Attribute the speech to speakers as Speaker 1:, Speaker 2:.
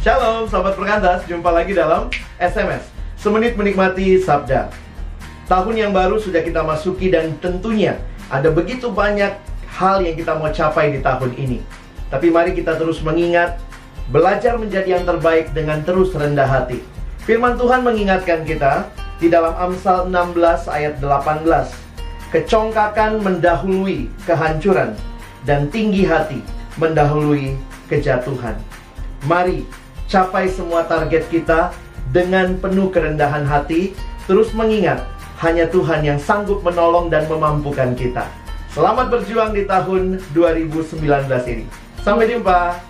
Speaker 1: Shalom, sahabat perkantas. Jumpa lagi dalam SMS. Semenit menikmati Sabda. Tahun yang baru sudah kita masuki dan tentunya ada begitu banyak hal yang kita mau capai di tahun ini. Tapi mari kita terus mengingat, belajar menjadi yang terbaik dengan terus rendah hati. Firman Tuhan mengingatkan kita di dalam Amsal 16 ayat 18. Kecongkakan mendahului kehancuran dan tinggi hati mendahului kejatuhan. Mari capai semua target kita dengan penuh kerendahan hati, terus mengingat hanya Tuhan yang sanggup menolong dan memampukan kita. Selamat berjuang di tahun 2019 ini. Sampai jumpa.